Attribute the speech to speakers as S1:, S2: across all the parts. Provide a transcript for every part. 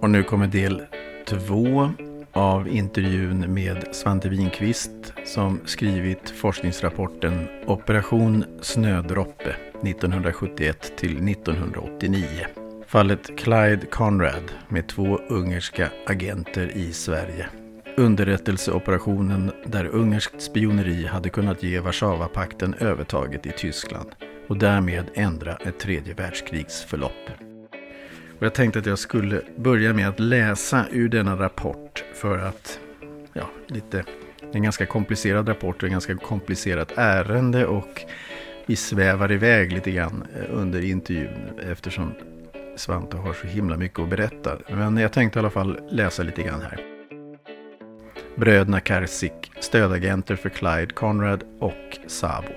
S1: Och nu kommer del två av intervjun med Svante Winqvist som skrivit forskningsrapporten Operation Snödroppe 1971 till 1989. Fallet Clyde Conrad med två ungerska agenter i Sverige. Underrättelseoperationen där ungerskt spioneri hade kunnat ge Warszawapakten övertaget i Tyskland och därmed ändra ett tredje världskrigs förlopp. Och jag tänkte att jag skulle börja med att läsa ur denna rapport för att, ja, lite, en ganska komplicerad rapport och en ganska komplicerat ärende och vi svävar iväg lite grann eh, under intervjun eftersom Svante har så himla mycket att berätta. Men jag tänkte i alla fall läsa lite grann här. Bröderna Karsik, stödagenter för Clyde Conrad och Sabo.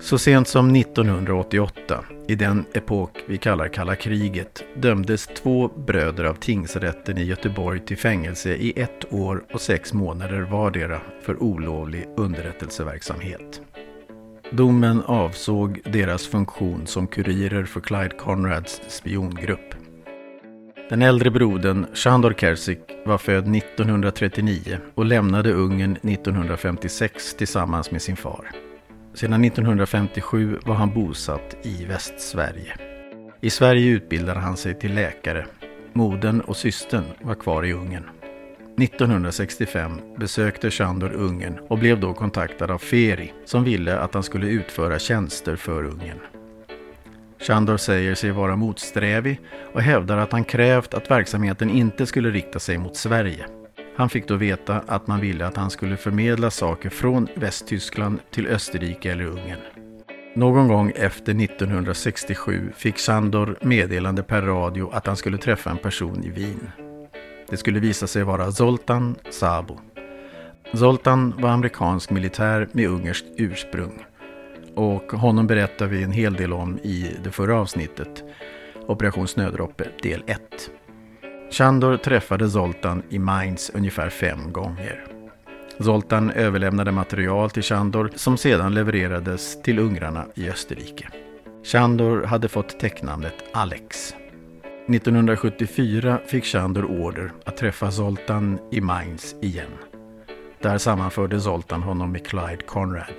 S1: Så sent som 1988, i den epok vi kallar kalla kriget, dömdes två bröder av tingsrätten i Göteborg till fängelse i ett år och sex månader vardera för olovlig underrättelseverksamhet. Domen avsåg deras funktion som kurirer för Clyde Conrads spiongrupp. Den äldre brodern, Shandor Kersik, var född 1939 och lämnade Ungern 1956 tillsammans med sin far. Sedan 1957 var han bosatt i Västsverige. I Sverige utbildade han sig till läkare. Modern och systern var kvar i Ungern. 1965 besökte Shandor Ungern och blev då kontaktad av Feri som ville att han skulle utföra tjänster för Ungern. Shandor säger sig vara motsträvig och hävdar att han krävt att verksamheten inte skulle rikta sig mot Sverige. Han fick då veta att man ville att han skulle förmedla saker från Västtyskland till Österrike eller Ungern. Någon gång efter 1967 fick Sandor meddelande per radio att han skulle träffa en person i Wien. Det skulle visa sig vara Zoltan Sabo. Zoltan var amerikansk militär med ungerskt ursprung. Och honom berättar vi en hel del om i det förra avsnittet, Operation Snödroppe del 1. Chandor träffade Zoltan i Mainz ungefär fem gånger. Zoltan överlämnade material till Chandor som sedan levererades till ungrarna i Österrike. Chandor hade fått tecknamnet Alex. 1974 fick Chandor order att träffa Zoltan i Mainz igen. Där sammanförde Zoltan honom med Clyde Conrad.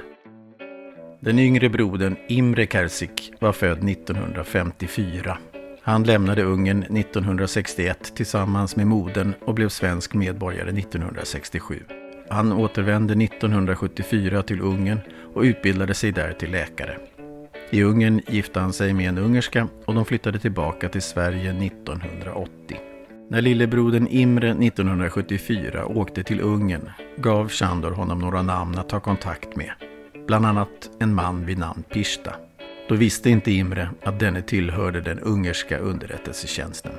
S1: Den yngre brodern Imre Kersik var född 1954 han lämnade Ungern 1961 tillsammans med modern och blev svensk medborgare 1967. Han återvände 1974 till Ungern och utbildade sig där till läkare. I Ungern gifte han sig med en ungerska och de flyttade tillbaka till Sverige 1980. När lillebrodern Imre 1974 åkte till Ungern gav Chandor honom några namn att ta kontakt med. Bland annat en man vid namn Pishta. Då visste inte Imre att denne tillhörde den ungerska underrättelsetjänsten.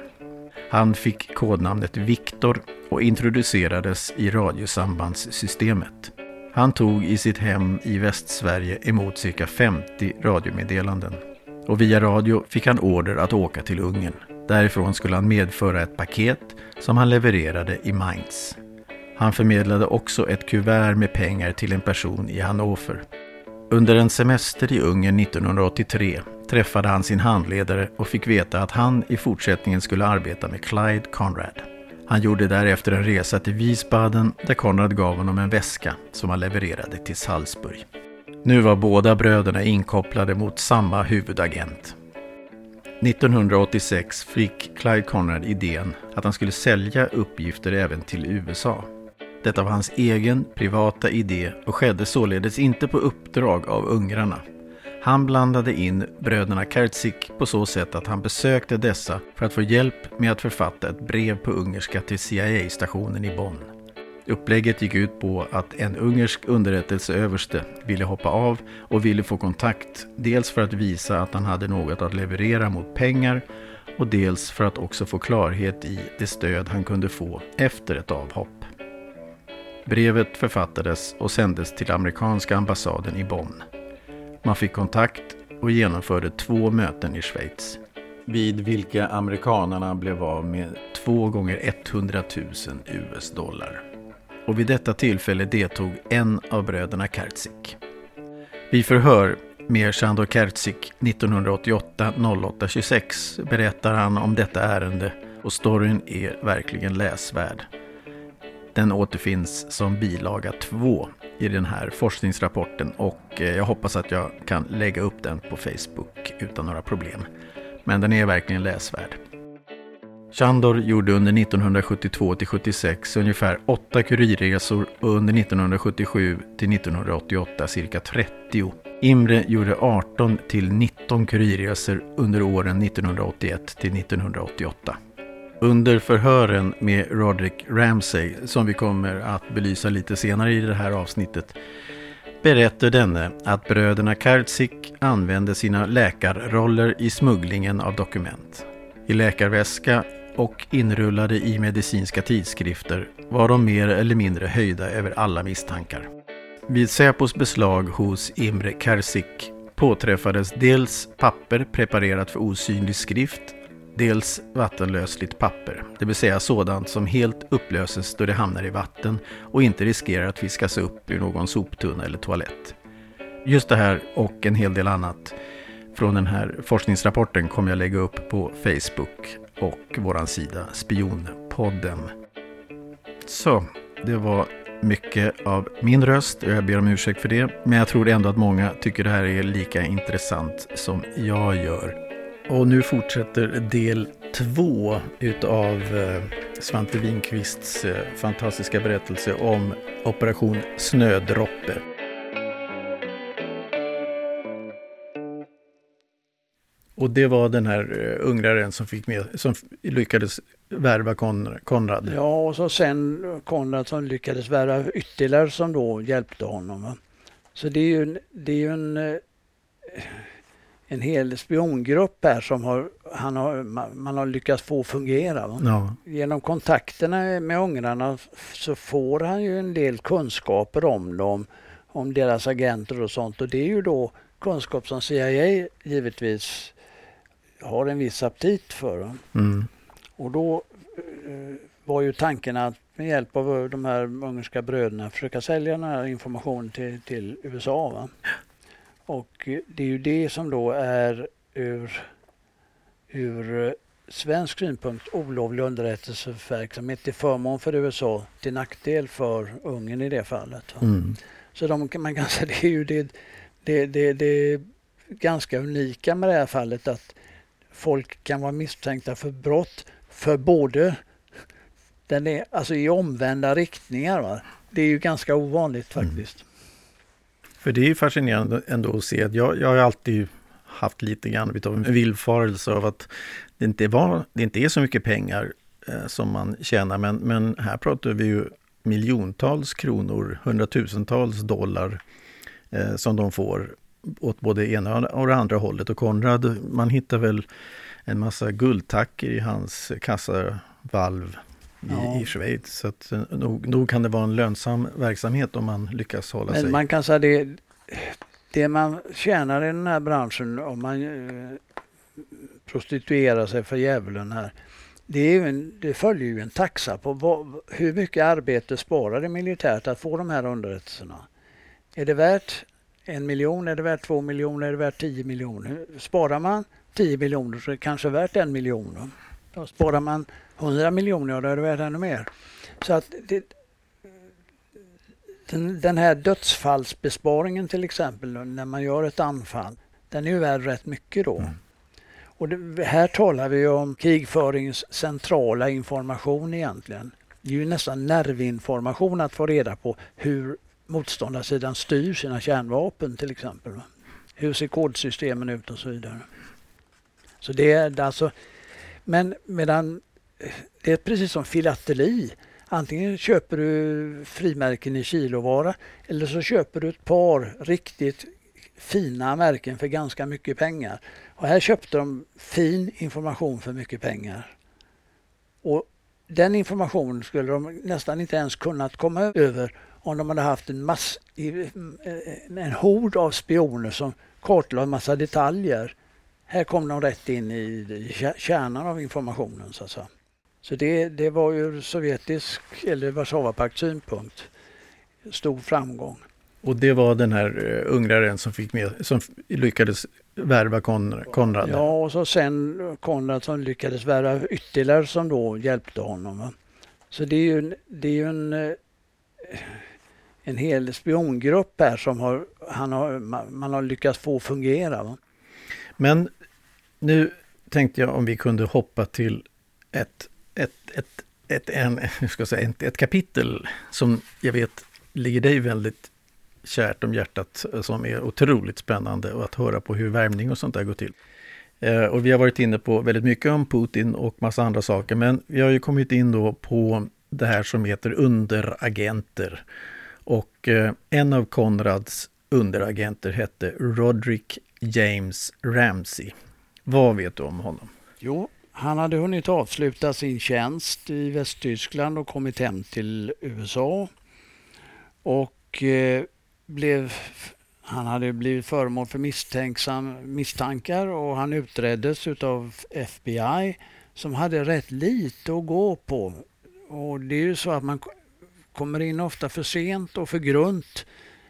S1: Han fick kodnamnet Viktor och introducerades i radiosambandssystemet. Han tog i sitt hem i Västsverige emot cirka 50 radiomeddelanden. Och via radio fick han order att åka till Ungern. Därifrån skulle han medföra ett paket som han levererade i Mainz. Han förmedlade också ett kuvert med pengar till en person i Hannover. Under en semester i Ungern 1983 träffade han sin handledare och fick veta att han i fortsättningen skulle arbeta med Clyde Conrad. Han gjorde därefter en resa till Wiesbaden där Conrad gav honom en väska som han levererade till Salzburg. Nu var båda bröderna inkopplade mot samma huvudagent. 1986 fick Clyde Conrad idén att han skulle sälja uppgifter även till USA. Detta var hans egen privata idé och skedde således inte på uppdrag av ungrarna. Han blandade in bröderna Kertzik på så sätt att han besökte dessa för att få hjälp med att författa ett brev på ungerska till CIA-stationen i Bonn. Upplägget gick ut på att en ungersk underrättelseöverste ville hoppa av och ville få kontakt, dels för att visa att han hade något att leverera mot pengar och dels för att också få klarhet i det stöd han kunde få efter ett avhopp. Brevet författades och sändes till amerikanska ambassaden i Bonn. Man fick kontakt och genomförde två möten i Schweiz. Vid vilka amerikanarna blev av med 2 gånger 100 000 US-dollar. Och vid detta tillfälle deltog en av bröderna Kertzik. Vid förhör med Sandor Kertzik 1988 08 26 berättar han om detta ärende och storyn är verkligen läsvärd. Den återfinns som bilaga 2 i den här forskningsrapporten och eh, jag hoppas att jag kan lägga upp den på Facebook utan några problem. Men den är verkligen läsvärd. Chandor gjorde under 1972 till 76 ungefär 8 kurirresor och under 1977 till 1988 cirka 30. Imre gjorde 18 till 19 kurirresor under åren 1981 till 1988. Under förhören med Roderick Ramsay, som vi kommer att belysa lite senare i det här avsnittet, berättar denne att bröderna Kartzik använde sina läkarroller i smugglingen av dokument. I läkarväska och inrullade i medicinska tidskrifter var de mer eller mindre höjda över alla misstankar. Vid Säpos beslag hos Imre Karsik påträffades dels papper preparerat för osynlig skrift, dels vattenlösligt papper, det vill säga sådant som helt upplöses då det hamnar i vatten och inte riskerar att fiskas upp ur någon soptunna eller toalett. Just det här och en hel del annat från den här forskningsrapporten kommer jag lägga upp på Facebook och våran sida Spionpodden. Så, det var mycket av min röst och jag ber om ursäkt för det. Men jag tror ändå att många tycker det här är lika intressant som jag gör. Och nu fortsätter del två utav eh, Svante Winqvists eh, fantastiska berättelse om Operation Snödroppe. Och det var den här eh, ungraren som, fick med, som lyckades värva Kon, Konrad.
S2: Ja, och så sen Konrad som lyckades värva ytterligare som då hjälpte honom. Va? Så det är ju, det är ju en, en hel spiongrupp här som har, han har, man har lyckats få fungera. Ja. Genom kontakterna med ungrarna så får han ju en del kunskaper om dem, om deras agenter och sånt och det är ju då kunskap som CIA givetvis har en viss aptit för. Mm. Och då eh, var ju tanken att med hjälp av de här ungerska bröderna försöka sälja den här informationen till, till USA. Va? Och det är ju det som då är ur, ur svensk synpunkt olovlig underrättelseverksamhet till förmån för USA, till nackdel för Ungern i det fallet. Mm. Så de, man kan säga det är ju det, det, det, det ganska unika med det här fallet att folk kan vara misstänkta för brott för både den är, alltså i omvända riktningar. Va? Det är ju ganska ovanligt faktiskt. Mm.
S1: För det är fascinerande ändå att se att jag, jag har alltid haft lite grann av en villfarelse av att det inte, var, det inte är så mycket pengar eh, som man tjänar, men, men här pratar vi ju miljontals kronor, hundratusentals dollar eh, som de får åt både ena och det andra hållet. Och Konrad, man hittar väl en massa guldtacker i hans kassavalv ja. i Schweiz. Så att, eh, nog, nog, kan det vara en lönsam verksamhet om man lyckas hålla
S2: Men
S1: sig.
S2: Man kan säga det, det man tjänar i den här branschen om man eh, prostituerar sig för djävulen här. Det, är en, det följer ju en taxa på vad, hur mycket arbete sparar det militärt att få de här underrättelserna. Är det värt en miljon, är det värt två miljoner, är det värt tio miljoner? Sparar man 10 miljoner så är det kanske värt en miljon. Sparar man 100 miljoner, då är det värt ännu mer. Så att det, den, den, här dödsfallsbesparingen till exempel, när man gör ett anfall, den är ju värd rätt mycket då. Mm. Och det, här talar vi om krigförings centrala information egentligen. Det är ju nästan nervinformation att få reda på hur motståndarsidan styr sina kärnvapen till exempel. Hur ser kodsystemen ut och så vidare. Så det är alltså, men medan det är precis som filateli. Antingen köper du frimärken i kilovara eller så köper du ett par riktigt fina märken för ganska mycket pengar. Och här köpte de fin information för mycket pengar. Och den informationen skulle de nästan inte ens kunnat komma över om de hade haft en, mass, eh, en hord av spioner som kartlade en massa detaljer. Här kom de rätt in i kärnan av informationen så att säga. Så det, det var ur sovjetisk eller Warszawapakts synpunkt stor framgång.
S1: Och det var den här uh, ungraren som, fick med, som lyckades värva Kon Konrad?
S2: Ja, och så sen Konrad som lyckades värva ytterligare som då hjälpte honom. Va? Så det är ju, det är ju en, eh, en hel spiongrupp här som har, han har, man har lyckats få fungera. Va?
S1: Men nu tänkte jag om vi kunde hoppa till ett, ett, ett, ett, en, ska säga, ett, ett kapitel som jag vet ligger dig väldigt kärt om hjärtat som är otroligt spännande och att höra på hur värmning och sånt där går till. Eh, och vi har varit inne på väldigt mycket om Putin och massa andra saker, men vi har ju kommit in då på det här som heter underagenter. Och eh, en av Konrads underagenter hette Roderick James Ramsey. Vad vet du om honom?
S2: Jo, han hade hunnit avsluta sin tjänst i Västtyskland och kommit hem till USA. Och eh, blev, han hade blivit föremål för misstankar och han utreddes av FBI som hade rätt lite att gå på. Och det är ju så att man kommer in ofta för sent och för grunt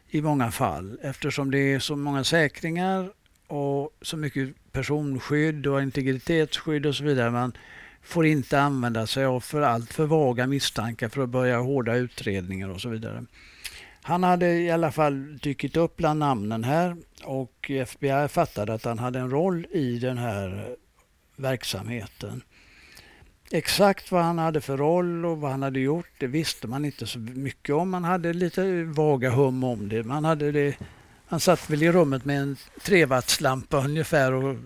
S2: i många fall eftersom det är så många säkringar och så mycket personskydd och integritetsskydd och så vidare. Man får inte använda sig av för allt för vaga misstankar för att börja hårda utredningar och så vidare. Han hade i alla fall dykt upp bland namnen här och FBI fattade att han hade en roll i den här verksamheten. Exakt vad han hade för roll och vad han hade gjort, det visste man inte så mycket om. Man hade lite vaga hum om det. Man, hade det, han satt väl i rummet med en trevattslampa ungefär och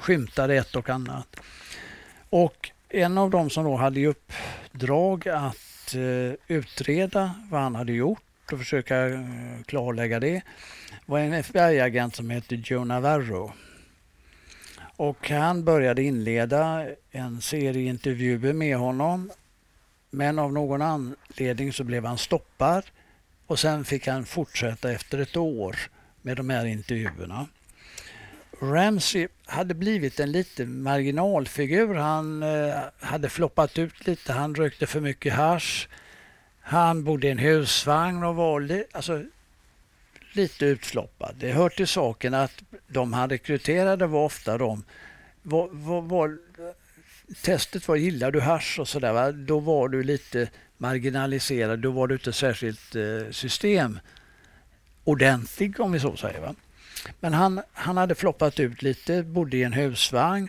S2: skymtade ett och annat. Och en av dem som då hade i uppdrag att eh, utreda vad han hade gjort och försöka eh, klarlägga det var en FBI-agent som hette Joe Navarro. Och han började inleda en serie intervjuer med honom. Men av någon anledning så blev han stoppad och sen fick han fortsätta efter ett år med de här intervjuerna. Ramsey hade blivit en liten marginalfigur. Han eh, hade floppat ut lite. Han rökte för mycket hash. Han bodde i en husvagn och var li, alltså, lite utfloppad. Det hör till saken att de han rekryterade var ofta de var, var, var, testet var gillar du hash och sådär, då var du lite marginaliserad, då var du inte särskilt eh, system ordentlig om vi så säger. Va? Men han, han hade floppat ut lite, bodde i en husvagn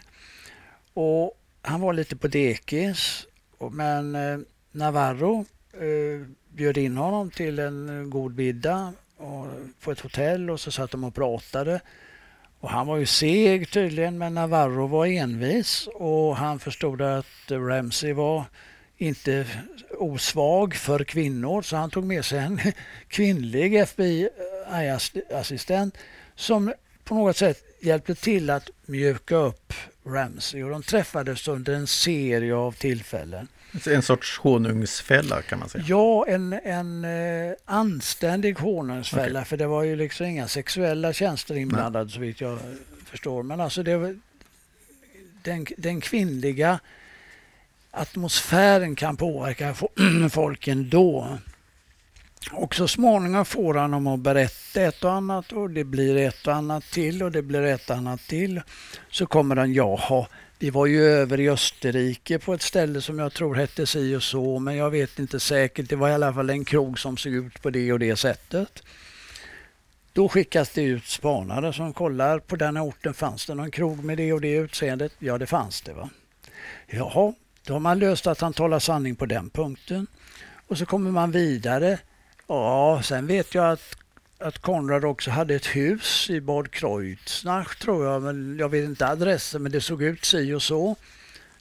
S2: och han var lite på dekis. Men eh, Navarro eh, bjöd in honom till en god middag och, på ett hotell och så satt de och pratade. Och han var ju seg tydligen men Navarro var envis och han förstod att Ramsey var inte osvag för kvinnor så han tog med sig en kvinnlig FBI-assistent som på något sätt hjälpte till att mjuka upp Ramsey och de träffades under en serie av tillfällen.
S1: En sorts honungsfälla kan man säga?
S2: Ja, en, en eh, anständig honungsfälla okay. för det var ju liksom inga sexuella tjänster inblandade så vitt jag förstår. Men alltså det var, den, den kvinnliga atmosfären kan påverka folk ändå. Och så småningom får han dem att berätta ett och annat och det blir ett och annat till och det blir ett och annat till. Så kommer han, jaha, vi var ju över i Österrike på ett ställe som jag tror hette si och så, men jag vet inte säkert. Det var i alla fall en krog som såg ut på det och det sättet. Då skickas det ut spanare som kollar på den orten. Fanns det någon krog med det och det utseendet? Ja, det fanns det. va. Jaha, då har man löst att han talar sanning på den punkten. Och så kommer man vidare. Ja, sen vet jag att att Konrad också hade ett hus i Bad Kreuznach tror jag, men jag vet inte adressen, men det såg ut si och så.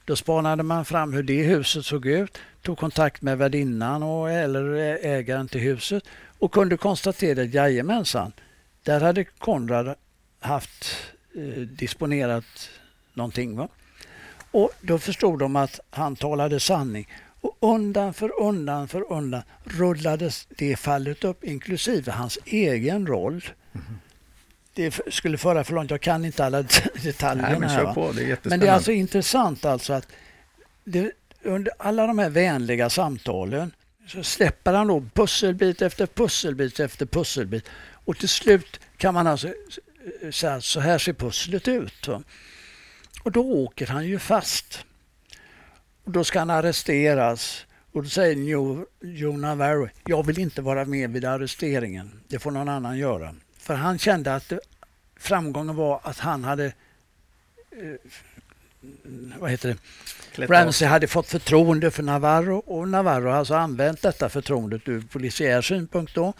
S2: Då spanade man fram hur det huset såg ut, tog kontakt med värdinnan och, eller ägaren till huset och kunde konstatera att jajamensan, där hade Konrad haft eh, disponerat någonting. Va? Och då förstod de att han talade sanning och undan för undan för undan rullades det fallet upp, inklusive hans egen roll. Mm. Det skulle föra för långt, jag kan inte alla detaljerna. Nej,
S1: men,
S2: här,
S1: på, det
S2: men det är alltså intressant alltså att det, under alla de här vänliga samtalen så släpper han då pusselbit efter pusselbit efter pusselbit. Och till slut kan man alltså säga så här ser pusslet ut. Och då åker han ju fast. Och då ska han arresteras. Och då säger Joe Navarro, jag vill inte vara med vid arresteringen. Det får någon annan göra. För han kände att framgången var att han hade eh, vad heter det? Ramsey hade fått förtroende för Navarro och Navarro har alltså använt detta förtroendet ur polisiär synpunkt då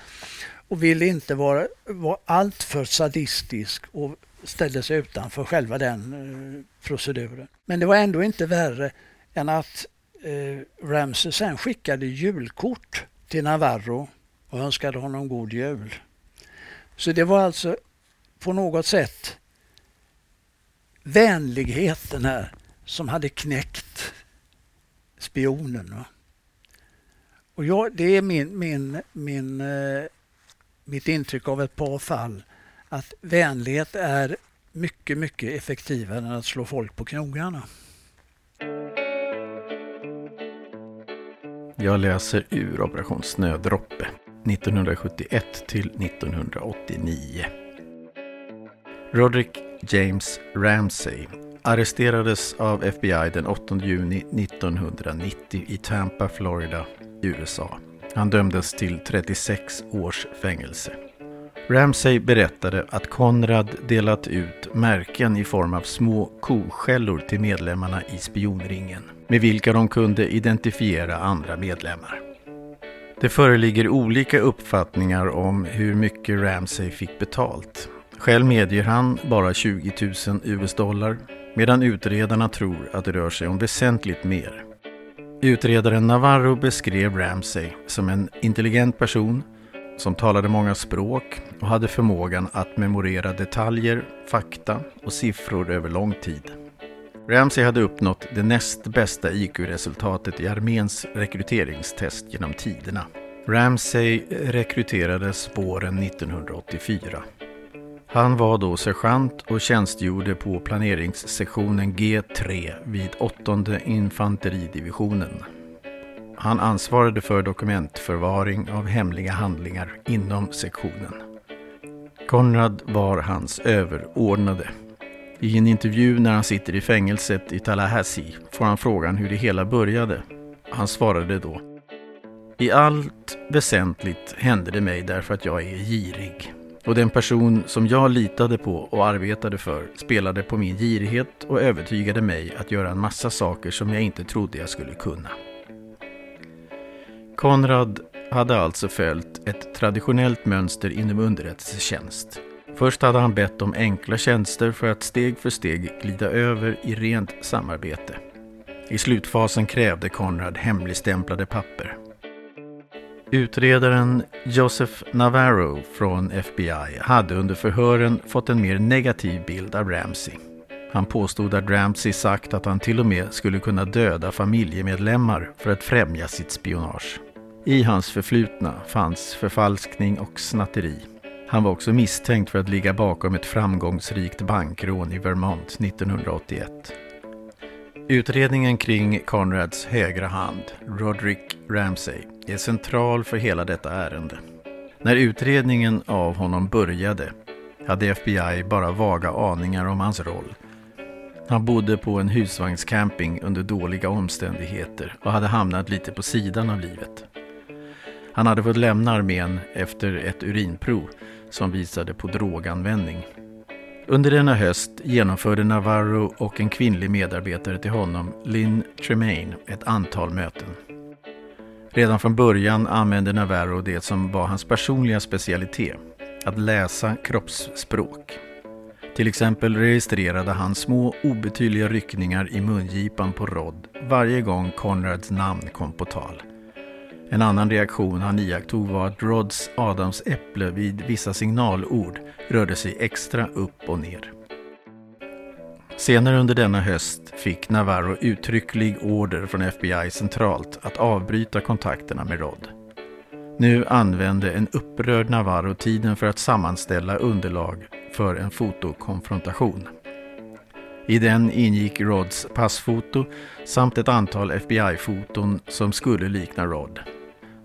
S2: och ville inte vara, vara alltför sadistisk och ställde sig utanför själva den eh, proceduren. Men det var ändå inte värre än att eh, Ramsey sen skickade julkort till Navarro och önskade honom god jul. Så det var alltså på något sätt vänligheten här som hade knäckt spionen. Va? Och jag, det är min, min, min, eh, mitt intryck av ett par fall att vänlighet är mycket, mycket effektivare än att slå folk på knogarna.
S1: Jag läser ur Operation Snödroppe 1971 till 1989. Roderick James Ramsey arresterades av FBI den 8 juni 1990 i Tampa, Florida, USA. Han dömdes till 36 års fängelse. Ramsey berättade att Konrad delat ut märken i form av små koskällor till medlemmarna i spionringen, med vilka de kunde identifiera andra medlemmar. Det föreligger olika uppfattningar om hur mycket Ramsey fick betalt. Själv medger han bara 20 000 US-dollar medan utredarna tror att det rör sig om väsentligt mer. Utredaren Navarro beskrev Ramsey som en intelligent person som talade många språk och hade förmågan att memorera detaljer, fakta och siffror över lång tid. Ramsey hade uppnått det näst bästa IQ-resultatet i arméns rekryteringstest genom tiderna. Ramsey rekryterades våren 1984. Han var då sergeant och tjänstgjorde på planeringssektionen G3 vid 8 infanteridivisionen. Han ansvarade för dokumentförvaring av hemliga handlingar inom sektionen. Konrad var hans överordnade. I en intervju när han sitter i fängelset i Tallahassee får han frågan hur det hela började. Han svarade då I allt väsentligt hände det mig därför att jag är girig. Och den person som jag litade på och arbetade för spelade på min girighet och övertygade mig att göra en massa saker som jag inte trodde jag skulle kunna. Konrad hade alltså följt ett traditionellt mönster inom underrättelsetjänst. Först hade han bett om enkla tjänster för att steg för steg glida över i rent samarbete. I slutfasen krävde Konrad hemligstämplade papper. Utredaren Joseph Navarro från FBI hade under förhören fått en mer negativ bild av Ramsey. Han påstod att Ramsey sagt att han till och med skulle kunna döda familjemedlemmar för att främja sitt spionage. I hans förflutna fanns förfalskning och snatteri. Han var också misstänkt för att ligga bakom ett framgångsrikt bankrån i Vermont 1981. Utredningen kring Conrads högra hand, Roderick Ramsey, är central för hela detta ärende. När utredningen av honom började hade FBI bara vaga aningar om hans roll. Han bodde på en husvagnscamping under dåliga omständigheter och hade hamnat lite på sidan av livet. Han hade fått lämna armén efter ett urinprov som visade på droganvändning. Under denna höst genomförde Navarro och en kvinnlig medarbetare till honom, Lynn Tremaine, ett antal möten. Redan från början använde Navarro det som var hans personliga specialitet, att läsa kroppsspråk. Till exempel registrerade han små obetydliga ryckningar i mungipan på Rod varje gång Conrads namn kom på tal. En annan reaktion han iakttog var att Rods Adams äpple vid vissa signalord rörde sig extra upp och ner. Senare under denna höst fick Navarro uttrycklig order från FBI centralt att avbryta kontakterna med Rod. Nu använde en upprörd Navarro tiden för att sammanställa underlag för en fotokonfrontation. I den ingick Rods passfoto samt ett antal FBI-foton som skulle likna Rod.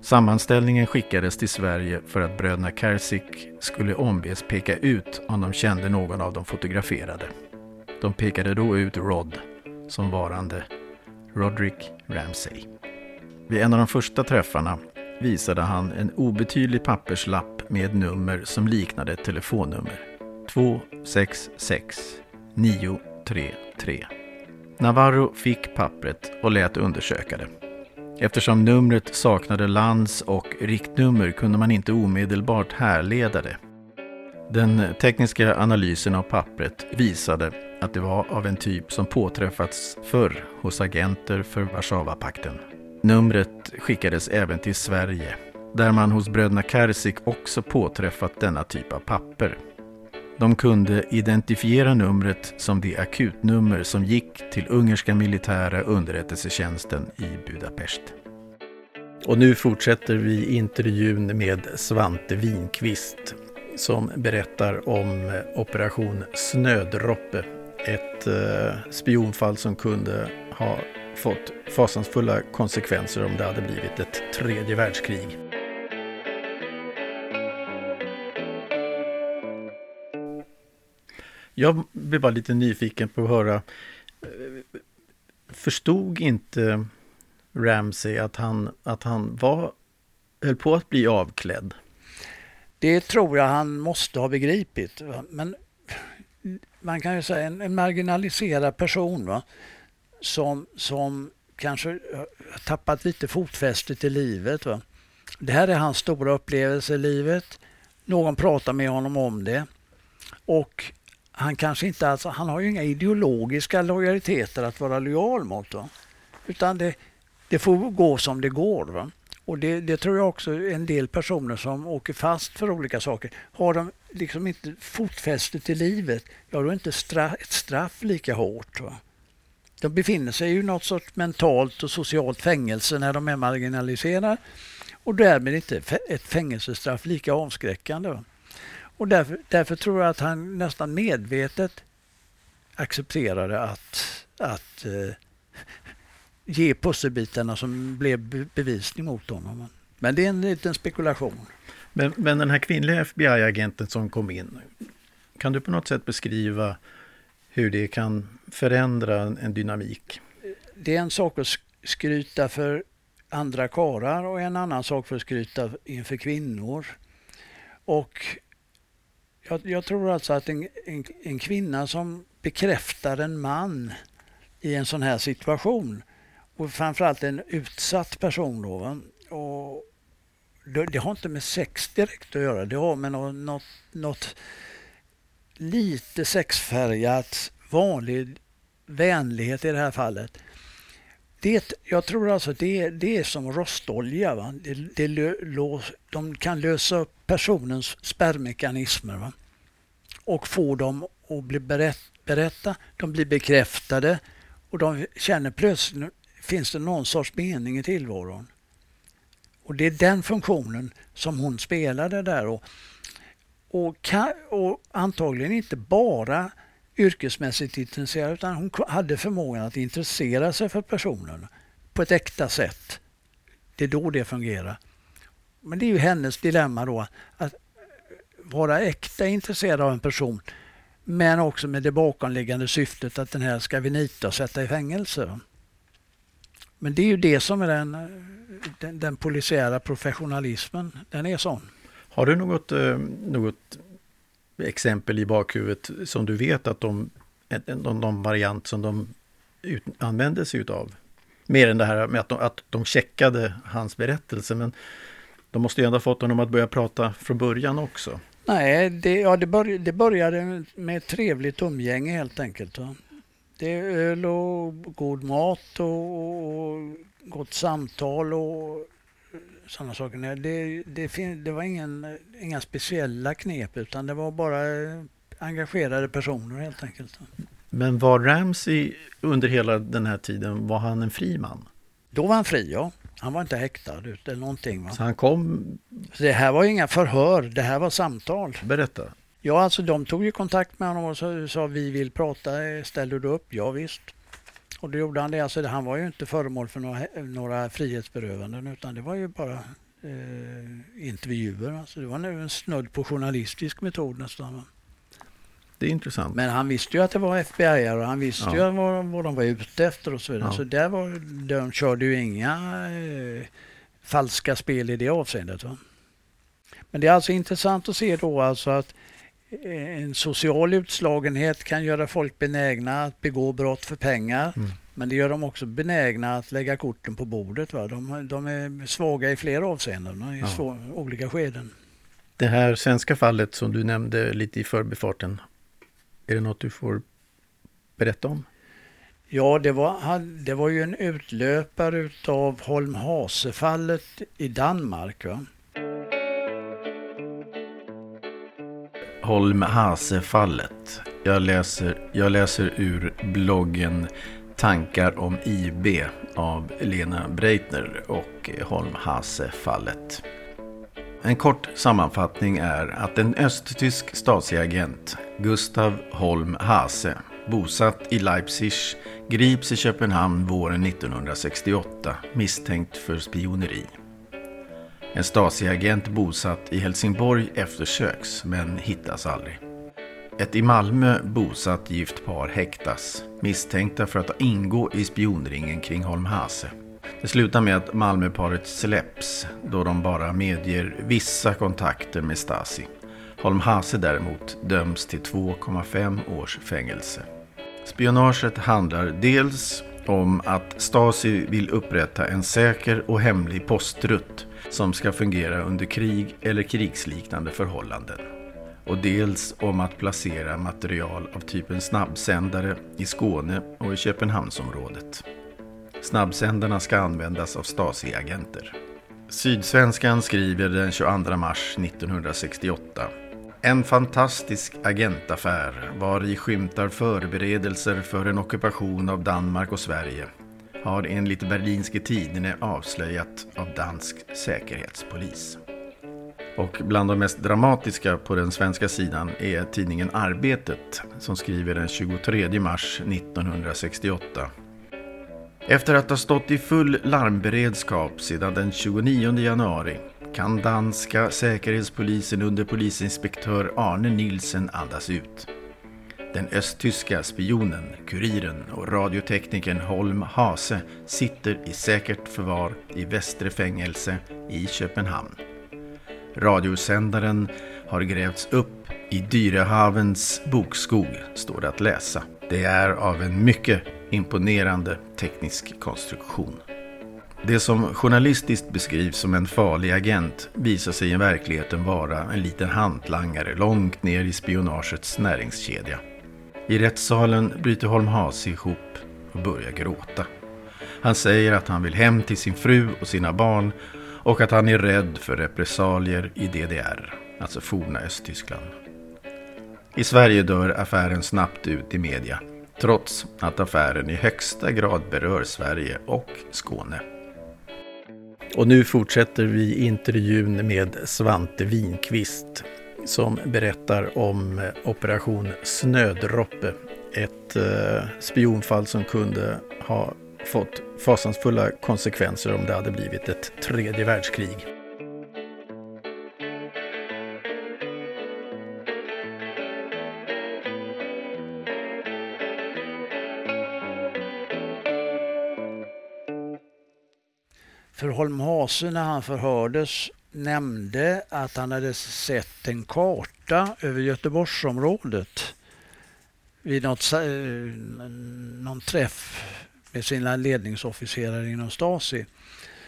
S1: Sammanställningen skickades till Sverige för att bröderna Kersik skulle ombes peka ut om de kände någon av de fotograferade. De pekade då ut Rod som varande Roderick Ramsey. Vid en av de första träffarna visade han en obetydlig papperslapp med ett nummer som liknade ett telefonnummer. 266 933. Navarro fick pappret och lät undersöka det. Eftersom numret saknade lands och riktnummer kunde man inte omedelbart härleda det. Den tekniska analysen av pappret visade att det var av en typ som påträffats förr hos agenter för Warszawapakten. Numret skickades även till Sverige, där man hos bröderna Kersik också påträffat denna typ av papper. De kunde identifiera numret som det akutnummer som gick till ungerska militära underrättelsetjänsten i Budapest. Och nu fortsätter vi intervjun med Svante Winqvist som berättar om eh, Operation Snödroppe. Ett eh, spionfall som kunde ha fått fasansfulla konsekvenser om det hade blivit ett tredje världskrig. Jag blev bara lite nyfiken på att höra. Förstod inte Ramsey att han, att han var, höll på att bli avklädd?
S2: Det tror jag han måste ha begripit. Men man kan ju säga en, en marginaliserad person va? Som, som kanske har tappat lite fotfästet i livet. Va? Det här är hans stora upplevelse i livet. Någon pratar med honom om det. Och han kanske inte alltså, han har ju inga ideologiska lojaliteter att vara lojal mot. Va? Utan det, det får gå som det går. Va? Och det, det, tror jag också en del personer som åker fast för olika saker. Har de liksom inte fotfästet i livet, ja då är inte straff, ett straff lika hårt. Va? De befinner sig i något sorts mentalt och socialt fängelse när de är marginaliserade och därmed inte ett fängelsestraff lika avskräckande. Va? Och därför, därför, tror jag att han nästan medvetet accepterade att, att eh, ge pusselbitarna som blev bevisning mot honom. Men det är en liten spekulation.
S1: Men, men den här kvinnliga FBI-agenten som kom in, kan du på något sätt beskriva hur det kan förändra en dynamik?
S2: Det är en sak att skryta för andra karar och en annan sak för att skryta inför kvinnor. Och jag, jag tror alltså att en, en, en, kvinna som bekräftar en man i en sån här situation och framförallt en utsatt person då. Och det, det, har inte med sex direkt att göra. Det har med något, något, något lite sexfärgat, vanlig vänlighet i det här fallet. Det, jag tror alltså det, det är som rostolja. Va? Det, det lås, de kan lösa upp personens spärrmekanismer va? och få dem att bli berätt, berätta. De blir bekräftade och de känner plötsligt finns det någon sorts mening i tillvaron. Och det är den funktionen som hon spelade där. Och, och, och antagligen inte bara yrkesmässigt intresserad utan hon hade förmågan att intressera sig för personen på ett äkta sätt. Det är då det fungerar. Men det är ju hennes dilemma då att vara äkta intresserad av en person men också med det bakomliggande syftet att den här ska vi nita och sätta i fängelse. Men det är ju det som är den, den, den polisiära professionalismen. Den är sån.
S1: Har du något, eh, något exempel i bakhuvudet som du vet att de, de, de variant som de ut, använde sig utav? Mer än det här med att de, att de checkade hans berättelse. Men de måste ju ändå ha fått honom att börja prata från början också.
S2: Nej, det, ja, det, bör, det började med ett trevligt umgänge helt enkelt. Va? Det är öl och god mat och, och gott samtal och sådana saker. Det, det, det var ingen, inga speciella knep utan det var bara engagerade personer helt enkelt.
S1: Men var Ramsey under hela den här tiden, var han en fri man?
S2: Då var han fri, ja. Han var inte häktad eller någonting. Va?
S1: Så han kom...
S2: Det här var inga förhör, det här var samtal.
S1: Berätta.
S2: Ja, alltså de tog ju kontakt med honom och sa vi vill prata, ställer du upp? Ja visst. Och då gjorde han det. Alltså, han var ju inte föremål för några, några frihetsberövanden utan det var ju bara eh, intervjuer. Alltså det var nu en snudd på journalistisk metod nästan.
S1: Det är intressant.
S2: Men han visste ju att det var FBI och han visste ja. ju vad, vad de var ute efter och så vidare. Ja. Så där var, de körde ju inga eh, falska spel i det avseendet. Va? Men det är alltså intressant att se då alltså att en social utslagenhet kan göra folk benägna att begå brott för pengar. Mm. Men det gör dem också benägna att lägga korten på bordet. Va? De, de är svaga i flera avseenden, i ja. svå, olika skeden.
S1: Det här svenska fallet som du nämnde lite i förbifarten. Är det något du får berätta om?
S2: Ja, det var, det var ju en utlöpare av Holm Hase-fallet i Danmark. Va?
S1: Holm Hase-fallet. Jag läser, jag läser ur bloggen Tankar om IB av Lena Breitner och Holm Hase-fallet. En kort sammanfattning är att en östtysk Stasi-agent, Gustav Holm Hase, bosatt i Leipzig, grips i Köpenhamn våren 1968 misstänkt för spioneri. En Stasi-agent bosatt i Helsingborg eftersöks men hittas aldrig. Ett i Malmö bosatt gift par häktas misstänkta för att ingå i spionringen kring Holm Hase. Det slutar med att Malmöparet släpps då de bara medger vissa kontakter med Stasi. Holm Hase däremot döms till 2,5 års fängelse. Spionaget handlar dels om att Stasi vill upprätta en säker och hemlig postrutt som ska fungera under krig eller krigsliknande förhållanden. Och dels om att placera material av typen snabbsändare i Skåne och i Köpenhamnsområdet. Snabbsändarna ska användas av Stasi-agenter. Sydsvenskan skriver den 22 mars 1968 en fantastisk agentaffär var i skymtar förberedelser för en ockupation av Danmark och Sverige har enligt Berlinske Tidene avslöjat av dansk säkerhetspolis. Och bland de mest dramatiska på den svenska sidan är tidningen Arbetet som skriver den 23 mars 1968 efter att ha stått i full larmberedskap sedan den 29 januari kan danska säkerhetspolisen under polisinspektör Arne Nilsen andas ut. Den östtyska spionen, kuriren och radioteknikern Holm Hase sitter i säkert förvar i Västre fängelse i Köpenhamn. Radiosändaren har grävts upp i Dyrehavens bokskog, står det att läsa. Det är av en mycket imponerande teknisk konstruktion. Det som journalistiskt beskrivs som en farlig agent visar sig i verkligheten vara en liten hantlangare långt ner i spionagets näringskedja. I rättssalen bryter Holm Hase ihop och börjar gråta. Han säger att han vill hem till sin fru och sina barn och att han är rädd för repressalier i DDR, alltså forna Östtyskland. I Sverige dör affären snabbt ut i media, trots att affären i högsta grad berör Sverige och Skåne. Och nu fortsätter vi intervjun med Svante Winqvist som berättar om eh, Operation Snödroppe. Ett eh, spionfall som kunde ha fått fasansfulla konsekvenser om det hade blivit ett tredje världskrig.
S2: För Holm Hase när han förhördes nämnde att han hade sett en karta över Göteborgsområdet vid något, eh, någon träff med sina ledningsofficerare inom Stasi.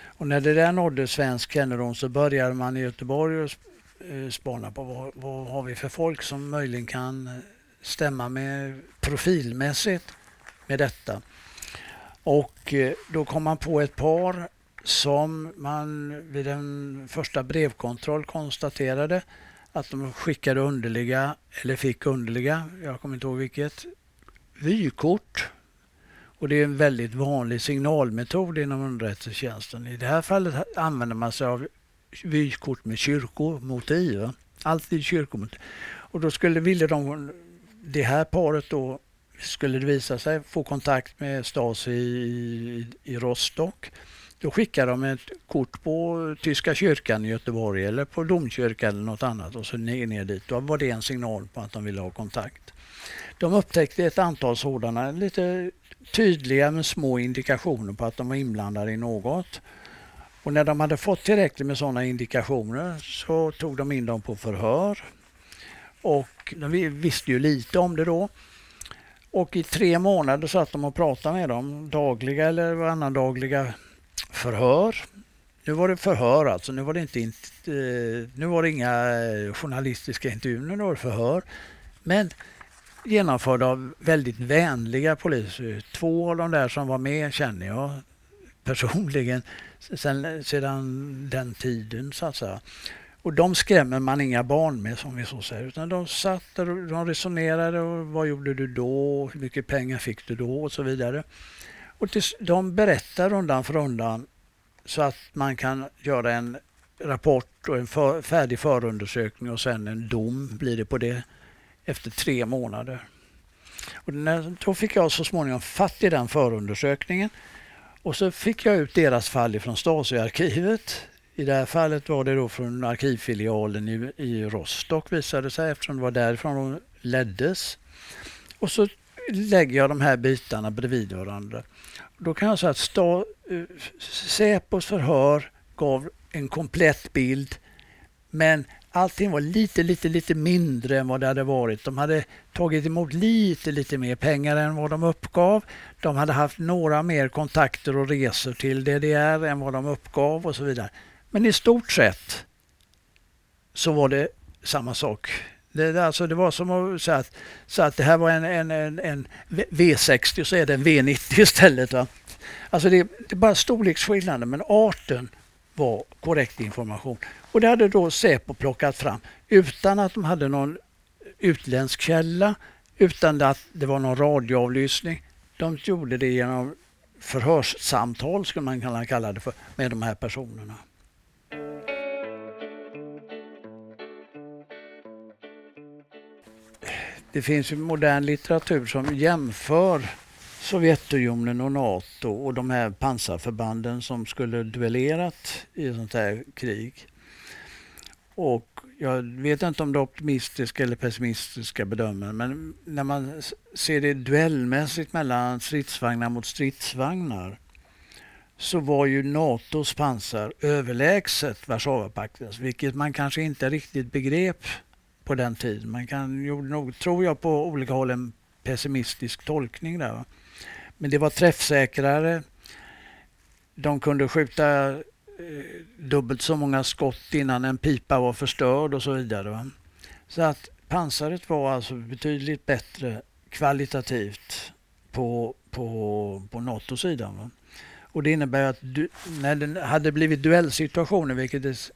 S2: Och när det där nådde svensk kännedom så började man i Göteborg eh, spana på vad, vad har vi för folk som möjligen kan stämma med profilmässigt med detta. Och eh, då kom man på ett par som man vid en första brevkontroll konstaterade att de skickade underliga, eller fick underliga, jag kommer inte ihåg vilket, vykort. Och det är en väldigt vanlig signalmetod inom underrättelsetjänsten. I det här fallet använder man sig av vykort med kyrkomotiv. Alltid kyrkomotiv. Och då skulle, ville de, det här paret då, skulle det visa sig, få kontakt med Stasi i, i, i Rostock då skickar de ett kort på Tyska kyrkan i Göteborg eller på domkyrkan eller något annat och så ner, ner dit. Då var det en signal på att de ville ha kontakt. De upptäckte ett antal sådana lite tydliga men små indikationer på att de var inblandade i något. Och när de hade fått tillräckligt med sådana indikationer så tog de in dem på förhör. Och de visste ju lite om det då. Och i tre månader satt de och pratade med dem, dagliga eller varannandagliga förhör. Nu var det förhör alltså, nu var det, inte, eh, nu var det inga eh, journalistiska intervjuer, nu var det förhör. Men genomförda av väldigt vänliga poliser. Två av de där som var med känner jag personligen sedan, sedan den tiden så att säga. Och de skrämmer man inga barn med som vi så säger. Utan de satt där och de resonerade och vad gjorde du då? Hur mycket pengar fick du då? Och så vidare. Och tills, de berättar undan för undan så att man kan göra en rapport och en för, färdig förundersökning och sen en dom blir det på det efter tre månader. Och när, då fick jag så småningom fatt i den förundersökningen och så fick jag ut deras fall från Stasi-arkivet. I det här fallet var det då från arkivfilialen i, i Rostock visade sig eftersom det var därifrån de leddes. Och så lägger jag de här bitarna bredvid varandra. Då kan jag säga att sta, eh, Säpos förhör gav en komplett bild men allting var lite, lite, lite mindre än vad det hade varit. De hade tagit emot lite, lite mer pengar än vad de uppgav. De hade haft några mer kontakter och resor till DDR än vad de uppgav och så vidare. Men i stort sett så var det samma sak. Det, alltså det var som att säga att, så att det här var en, en, en, en V60 och så är det en V90 istället. Va? Alltså det, det är bara storleksskillnaden, men arten var korrekt information. Och det hade då Säpo plockat fram utan att de hade någon utländsk källa, utan att det var någon radioavlyssning. De gjorde det genom förhörssamtal, skulle man kunna kalla det för, med de här personerna. Det finns ju modern litteratur som jämför Sovjetunionen och Nato och de här pansarförbanden som skulle duellerat i ett sånt här krig. Och jag vet inte om det är optimistiska eller pessimistiska bedömare men när man ser det duellmässigt mellan stridsvagnar mot stridsvagnar så var ju Natos pansar överlägset Warszawapaktens vilket man kanske inte riktigt begrep på den tiden. Man kan, gjorde nog, tror jag, på olika håll en pessimistisk tolkning där. Men det var träffsäkrare. De kunde skjuta eh, dubbelt så många skott innan en pipa var förstörd och så vidare. Så att pansaret var alltså betydligt bättre kvalitativt på, på, på NATO-sidan. Och det innebär att du, när det hade blivit duellsituationer, vilket det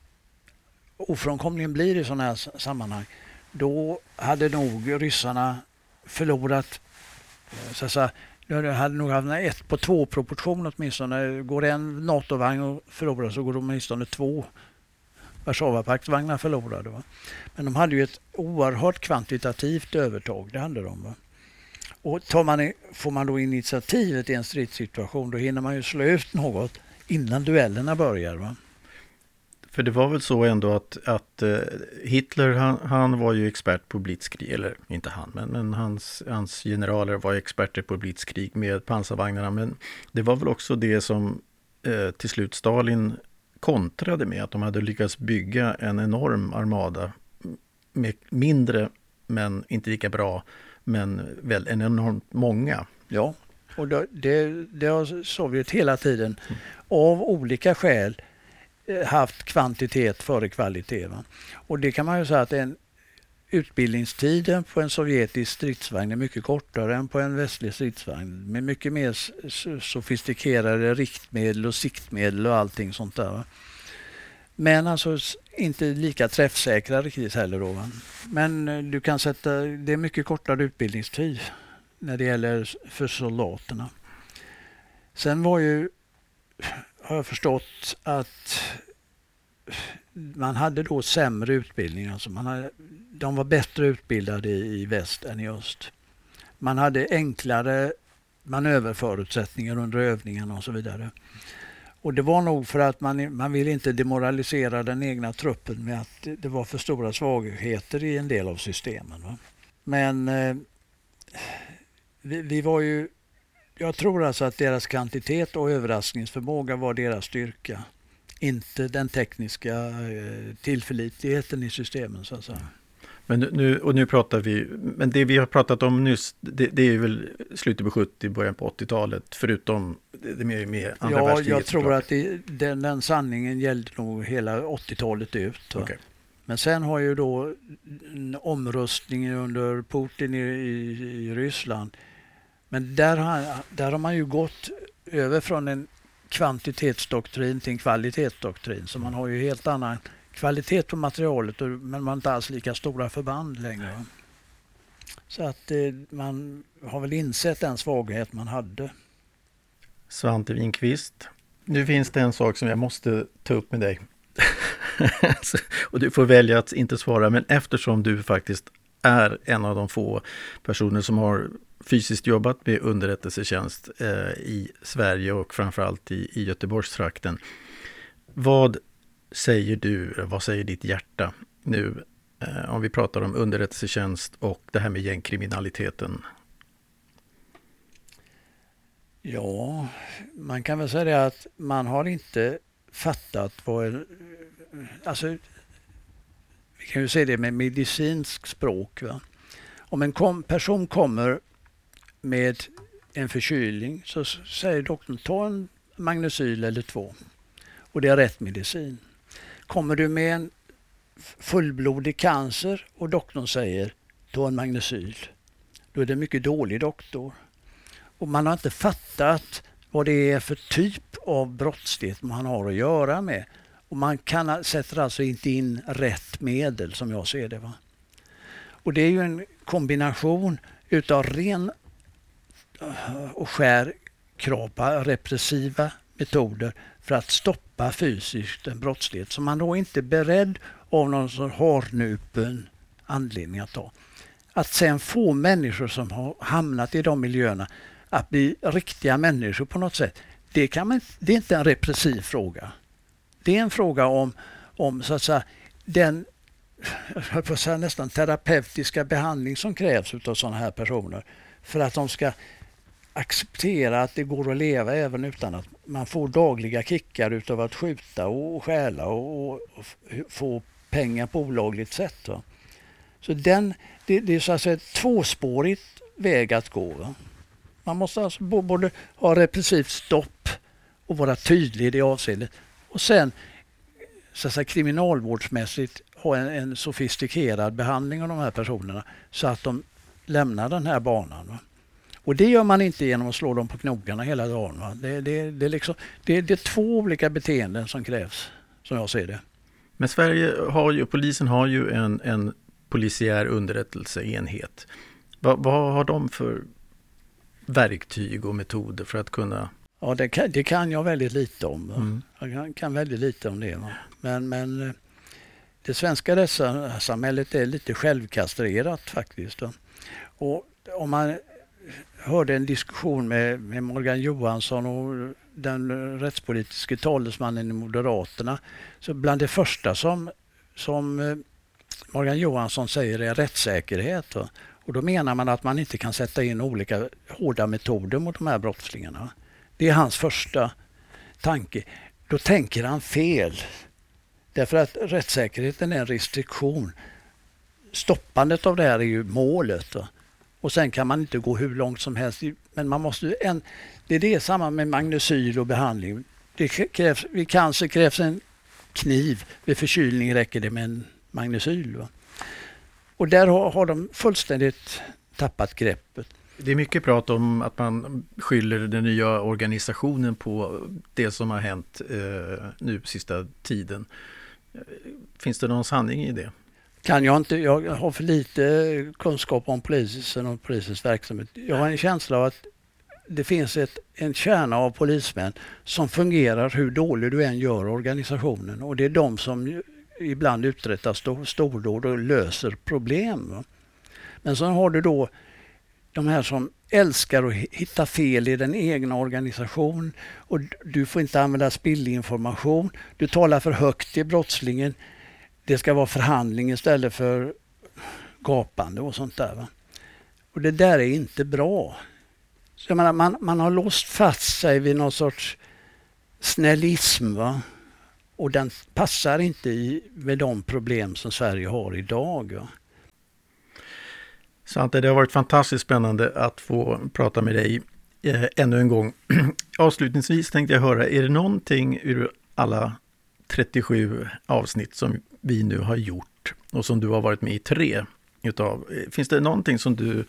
S2: ofrånkomligen blir i sådana här sammanhang, då hade nog ryssarna förlorat eh, så att säga, jag hade nog haft en ett på två proportion åtminstone. Går en NATO-vagn och förlorar så går de åtminstone två Warszawapaktsvagnar förlorade. Va? Men de hade ju ett oerhört kvantitativt övertag, det hade de. Va? Och tar man, får man då initiativet i en stridssituation då hinner man ju slå ut något innan duellerna börjar. Va?
S1: För det var väl så ändå att, att eh, Hitler han, han, var ju expert på blitzkrig, eller inte han, men, men hans, hans generaler var experter på blitzkrig med pansarvagnarna. Men det var väl också det som eh, till slut Stalin kontrade med, att de hade lyckats bygga en enorm armada med mindre, men inte lika bra, men väl en enormt många.
S2: Ja, och det, det, det har Sovjet hela tiden mm. av olika skäl haft kvantitet före kvalitet. Va? Och det kan man ju säga att en utbildningstiden på en sovjetisk stridsvagn är mycket kortare än på en västlig stridsvagn med mycket mer sofistikerade riktmedel och siktmedel och allting sånt där. Va? Men alltså inte lika träffsäkra riktigt heller. Då, va? Men eh, du kan sätta, det är mycket kortare utbildningstid när det gäller för soldaterna. Sen var ju har jag förstått att man hade då sämre utbildning. Alltså man hade, de var bättre utbildade i väst än i öst. Man hade enklare manöverförutsättningar under övningarna och så vidare. Och det var nog för att man, man vill inte demoralisera den egna truppen med att det, det var för stora svagheter i en del av systemen. Va? Men eh, vi, vi, var ju... Jag tror alltså att deras kvantitet och överraskningsförmåga var deras styrka. Inte den tekniska eh, tillförlitligheten i systemen så att säga.
S1: Men nu, och nu pratar vi, men det vi har pratat om nyss, det, det är väl slutet på 70, början på 80-talet, förutom det med, med andra
S2: Ja, jag tror att det, den, den sanningen gällde nog hela 80-talet ut. Okay. Men sen har ju då omröstningen under Putin i, i, i, Ryssland, men där har, där har man ju gått över från en kvantitetsdoktrin till en kvalitetsdoktrin, så man har ju helt annan kvalitet på materialet men man har inte alls lika stora förband längre. Så att eh, man har väl insett den svaghet man hade.
S1: Svante Winqvist, nu finns det en sak som jag måste ta upp med dig. och du får välja att inte svara, men eftersom du faktiskt är en av de få personer som har fysiskt jobbat med underrättelsetjänst eh, i Sverige och framförallt i, i Göteborgstrakten. Vad säger du, vad säger ditt hjärta nu eh, om vi pratar om underrättelsetjänst och det här med gängkriminaliteten?
S2: Ja, man kan väl säga det att man har inte fattat vad... Alltså, vi kan ju säga det med medicinsk språk. Va? Om en kom, person kommer med en förkylning så säger doktorn ta en magnesyl eller två. Och det är rätt medicin. Kommer du med en fullblodig cancer och doktorn säger ta en magnesyl, då är det en mycket dålig doktor. Och man har inte fattat vad det är för typ av brottslighet man har att göra med. Och man kan, sätter alltså inte in rätt medel som jag ser det. Va? Och det är ju en kombination utav ren och skär krav på repressiva metoder för att stoppa fysiskt en brottslighet som man då inte är beredd av någon sorts harnupen anledning att ta. Att sen få människor som har hamnat i de miljöerna att bli riktiga människor på något sätt, det, kan man, det är inte en repressiv fråga. Det är en fråga om, om så att säga, den jag på säga, nästan terapeutiska behandling som krävs av sådana här personer för att de ska acceptera att det går att leva även utan att man får dagliga kickar utav att skjuta och stjäla och, och, få pengar på olagligt sätt. Va? Så den, det, det, är så att säga ett tvåspårigt väg att gå. Va? Man måste alltså både ha repressivt stopp och vara tydlig i det avseendet. Och sen så att säga, kriminalvårdsmässigt ha en, en sofistikerad behandling av de här personerna så att de lämnar den här banan. Va? Och det gör man inte genom att slå dem på knogarna hela dagen. Det, det, det, liksom, det, det är två olika beteenden som krävs, som jag ser det.
S1: Men Sverige har ju, polisen har ju en, en polisiär underrättelseenhet. Vad, vad har de för verktyg och metoder för att kunna
S2: Ja, det kan, det kan jag väldigt lite om. Mm. Jag kan, kan, väldigt lite om det. Men, men eh, det svenska rättssamhället är lite självkastrerat faktiskt. Och om man hörde en diskussion med, med Morgan Johansson och den rättspolitiske talesmannen i Moderaterna. Så bland det första som, som eh, Morgan Johansson säger är rättssäkerhet. Och då menar man att man inte kan sätta in olika hårda metoder mot de här brottslingarna. Det är hans första tanke. Då tänker han fel. Därför att rättssäkerheten är en restriktion. Stoppandet av det här är ju målet. Och sen kan man inte gå hur långt som helst. Men man måste en, det är det samma med magnesyl och behandling. Det krävs, vid cancer krävs en kniv. Vid förkylning räcker det med en magnesyl. Va? Och där har, har de fullständigt tappat greppet.
S1: Det är mycket prat om att man skyller den nya organisationen på det som har hänt eh, nu sista tiden. Finns det någon sanning i det?
S2: Kan jag inte. Jag har för lite kunskap om polisen och polisens verksamhet. Jag har en känsla av att det finns ett, en kärna av polismän som fungerar hur dålig du än gör organisationen och det är de som ibland uträttar stordåd och löser problem. Men sen har du då de här som älskar att hitta fel i den egna organisationen och du får inte använda spillinformation. Du talar för högt till brottslingen. Det ska vara förhandling istället för gapande och sånt där. Va? Och det där är inte bra. Så menar, man, man har låst fast sig vid någon sorts snällism. Va? Och den passar inte i, med de problem som Sverige har idag. Va?
S1: Svante, det har varit fantastiskt spännande att få prata med dig eh, ännu en gång. Avslutningsvis tänkte jag höra, är det någonting ur alla 37 avsnitt som vi nu har gjort och som du har varit med i tre utav, eh, finns det någonting som du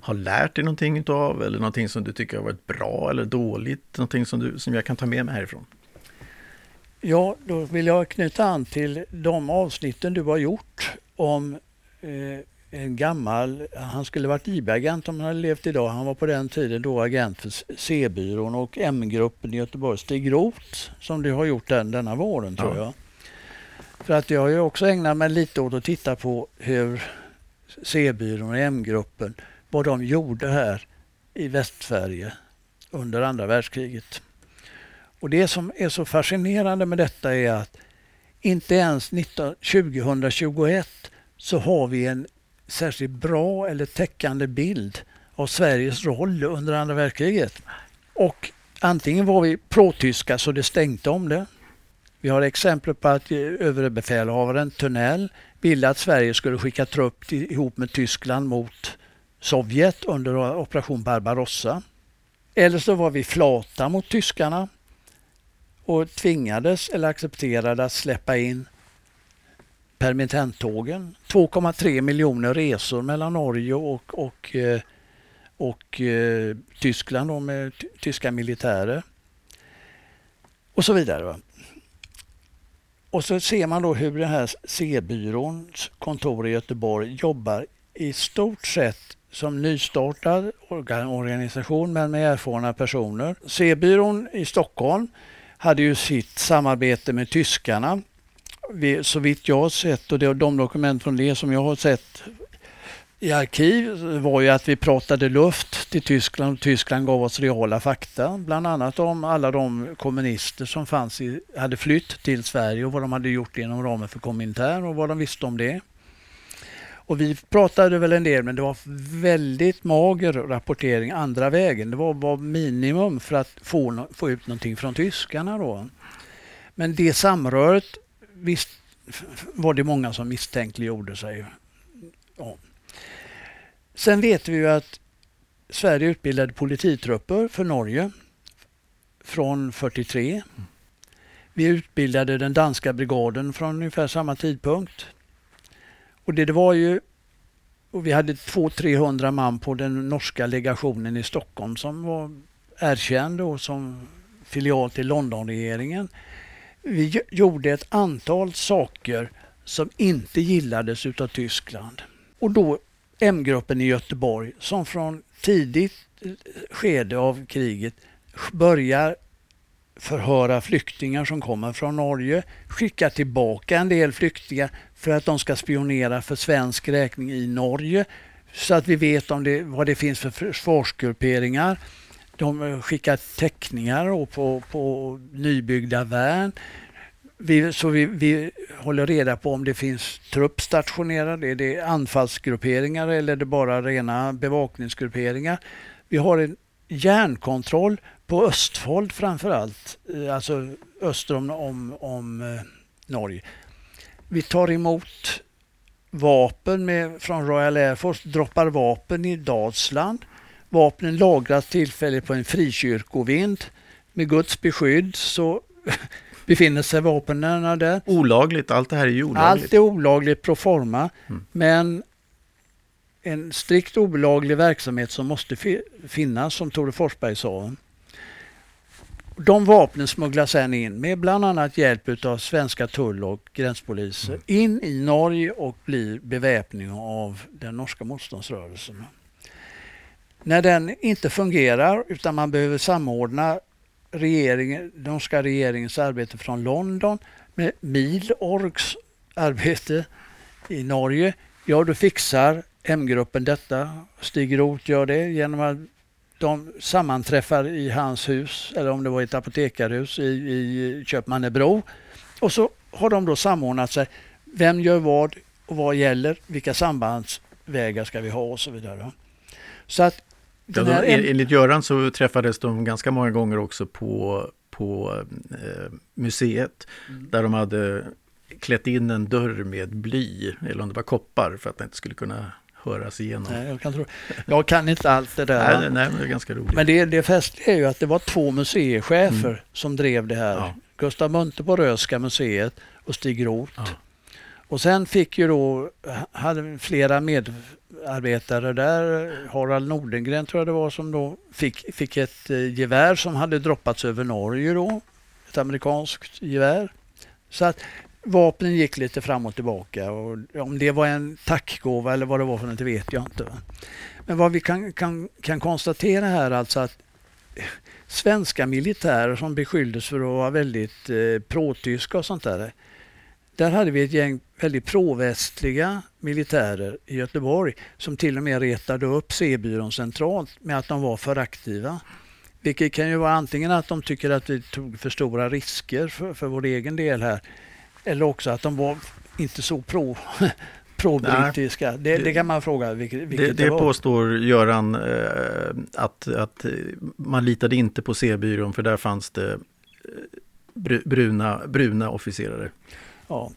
S1: har lärt dig någonting utav eller någonting som du tycker har varit bra eller dåligt, någonting som, du, som jag kan ta med mig härifrån?
S2: Ja, då vill jag knyta an till de avsnitten du har gjort om eh, en gammal, han skulle varit IB-agent om han hade levt idag. Han var på den tiden då agent för C-byrån och M-gruppen i Göteborg, Stig Roth, som du har gjort den denna våren tror jag. För att jag har ju också ägnat mig lite åt att titta på hur C-byrån och M-gruppen, vad de gjorde här i Västsverige under andra världskriget. Och det som är så fascinerande med detta är att inte ens 19, 2021 så har vi en särskilt bra eller täckande bild av Sveriges roll under andra världskriget. Och antingen var vi pro-tyska så det stänkte om det. Vi har exempel på att överbefälhavaren Törnell ville att Sverige skulle skicka trupp till, ihop med Tyskland mot Sovjet under operation Barbarossa. Eller så var vi flata mot tyskarna och tvingades eller accepterade att släppa in permittenttågen. 2,3 miljoner resor mellan Norge och, och, eh, och, och Tyskland med tyska militärer. Och så vidare. Och så ser man då hur den här C-byråns kontor i Göteborg jobbar i stort sett som nystartad organisation men med erfarna personer. C-byrån i Stockholm hade ju sitt samarbete med tyskarna så vitt jag har sett och de dokument från det som jag har sett i arkiv var ju att vi pratade luft till Tyskland och Tyskland gav oss reala fakta. Bland annat om alla de kommunister som fanns i, hade flytt till Sverige och vad de hade gjort inom ramen för Komintern och vad de visste om det. Och vi pratade väl en del men det var väldigt mager rapportering andra vägen. Det var, var minimum för att få, få ut någonting från tyskarna då. Men det samröret visst var det många som misstänkliggjorde sig. om. Sen vet vi ju att Sverige utbildade polititrupper för Norge från 43. Vi utbildade den danska brigaden från ungefär samma tidpunkt. Och det, det var ju och vi hade 200-300 man på den norska legationen i Stockholm som var erkänd och som filial till Londonregeringen vi gjorde ett antal saker som inte gillades utav Tyskland. Och då M-gruppen i Göteborg som från tidigt eh, skede av kriget börjar förhöra flyktingar som kommer från Norge, skicka tillbaka en del flyktingar för att de ska spionera för svensk räkning i Norge så att vi vet om det, vad det finns för försvarsgrupperingar. De eh, skickar teckningar på, på nybyggda värn. Vi, så vi, vi, håller reda på om det finns trupp stationerad. Är det anfallsgrupperingar eller är det bara rena bevakningsgrupperingar? Vi har en järnkontroll på Östfold framför allt, eh, alltså öster om, om, om eh, Norge. Vi tar emot vapen med, från Royal Air Force, droppar vapen i Dalsland. Vapnen lagras tillfälligt på en frikyrkovind. Med Guds beskydd så befinner sig vapnen där.
S1: Olagligt, allt det här är ju olagligt.
S2: Allt är olagligt pro forma. Mm. Men en strikt olaglig verksamhet som måste finnas, som Tore Forsberg sa. De vapnen smugglas sen in med bland annat hjälp av svenska tull och gränspoliser mm. in i Norge och blir beväpning av den norska motståndsrörelsen. När den inte fungerar utan man behöver samordna regeringen, ska regeringens arbete från London med Milorgs arbete i Norge, ja då fixar M-gruppen detta. Stig Roth gör det genom att de sammanträffar i hans hus, eller om det var ett apotekarhus i, i Köpmannebro. Och så har de då samordnat sig. Vem gör vad och vad gäller? Vilka sambandsvägar ska vi ha och så vidare.
S1: Så att ja, de, enligt Göran så träffades de ganska många gånger också på, på eh, museet mm. där de hade klätt in en dörr med bly, eller om det var koppar, för att det inte skulle kunna höras igenom.
S2: Nej, jag, kan tro. jag kan inte allt det där.
S1: Nej, nej men det är ganska roligt.
S2: Men det, det festliga är ju att det var två museichefer mm. som drev det här. Ja. Gustav Munter på Röska museet och Stig Roth. Ja. Och sen fick ju då, hade flera arbetare där, Harald Nordengren tror jag det var som då fick, fick ett eh, gevär som hade droppats över Norge då. Ett amerikanskt gevär. Så att vapnen gick lite fram och tillbaka och om det var en tackgåva eller vad det var för något det vet jag inte. Men vad vi kan, kan, kan konstatera här alltså att svenska militärer som beskylldes för att vara väldigt eh, pro-tyska och sånt där. Där hade vi ett gäng väldigt provästliga militärer i Göteborg som till och med retade upp C-byrån centralt med att de var för aktiva. Vilket kan ju vara antingen att de tycker att vi tog för stora risker för, för vår egen del här eller också att de var inte så pro pro-brittiska. Det, det, kan man fråga vilket, vilket
S1: det, det, påstår Göran eh, att, att man litade inte på C-byrån för där fanns det eh, bruna, bruna officerare.
S2: Ja.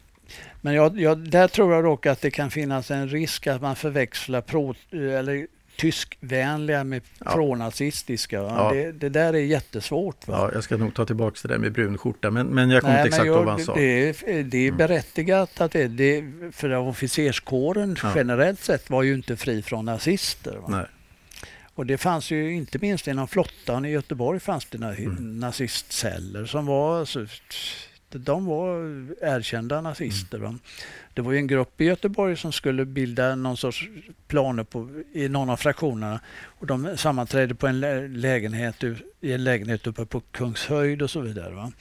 S2: Men jag, jag, där tror jag dock att det kan finnas en risk att man förväxlar pro, eller tyskvänliga med ja. pronazistiska. Ja. Det, det, där är jättesvårt. Va?
S1: Ja, jag ska nog ta tillbaka det där med brun skjorta, men, men jag kommer inte exakt ihåg vad han sa.
S2: Det är, det är mm. berättigat att det, det för officerskåren ja. generellt sett var ju inte fri från nazister. Va? Nej. Och det fanns ju inte minst inom flottan i Göteborg fanns det mm. nazistceller som var alltså, de var erkända nazister. Mm. Det var ju en grupp i Göteborg som skulle bilda någon sorts planer på, i någon av fraktionerna. Och de sammanträdde på en lägenhet, i en lägenhet uppe på Kungshöjd och så vidare. Va?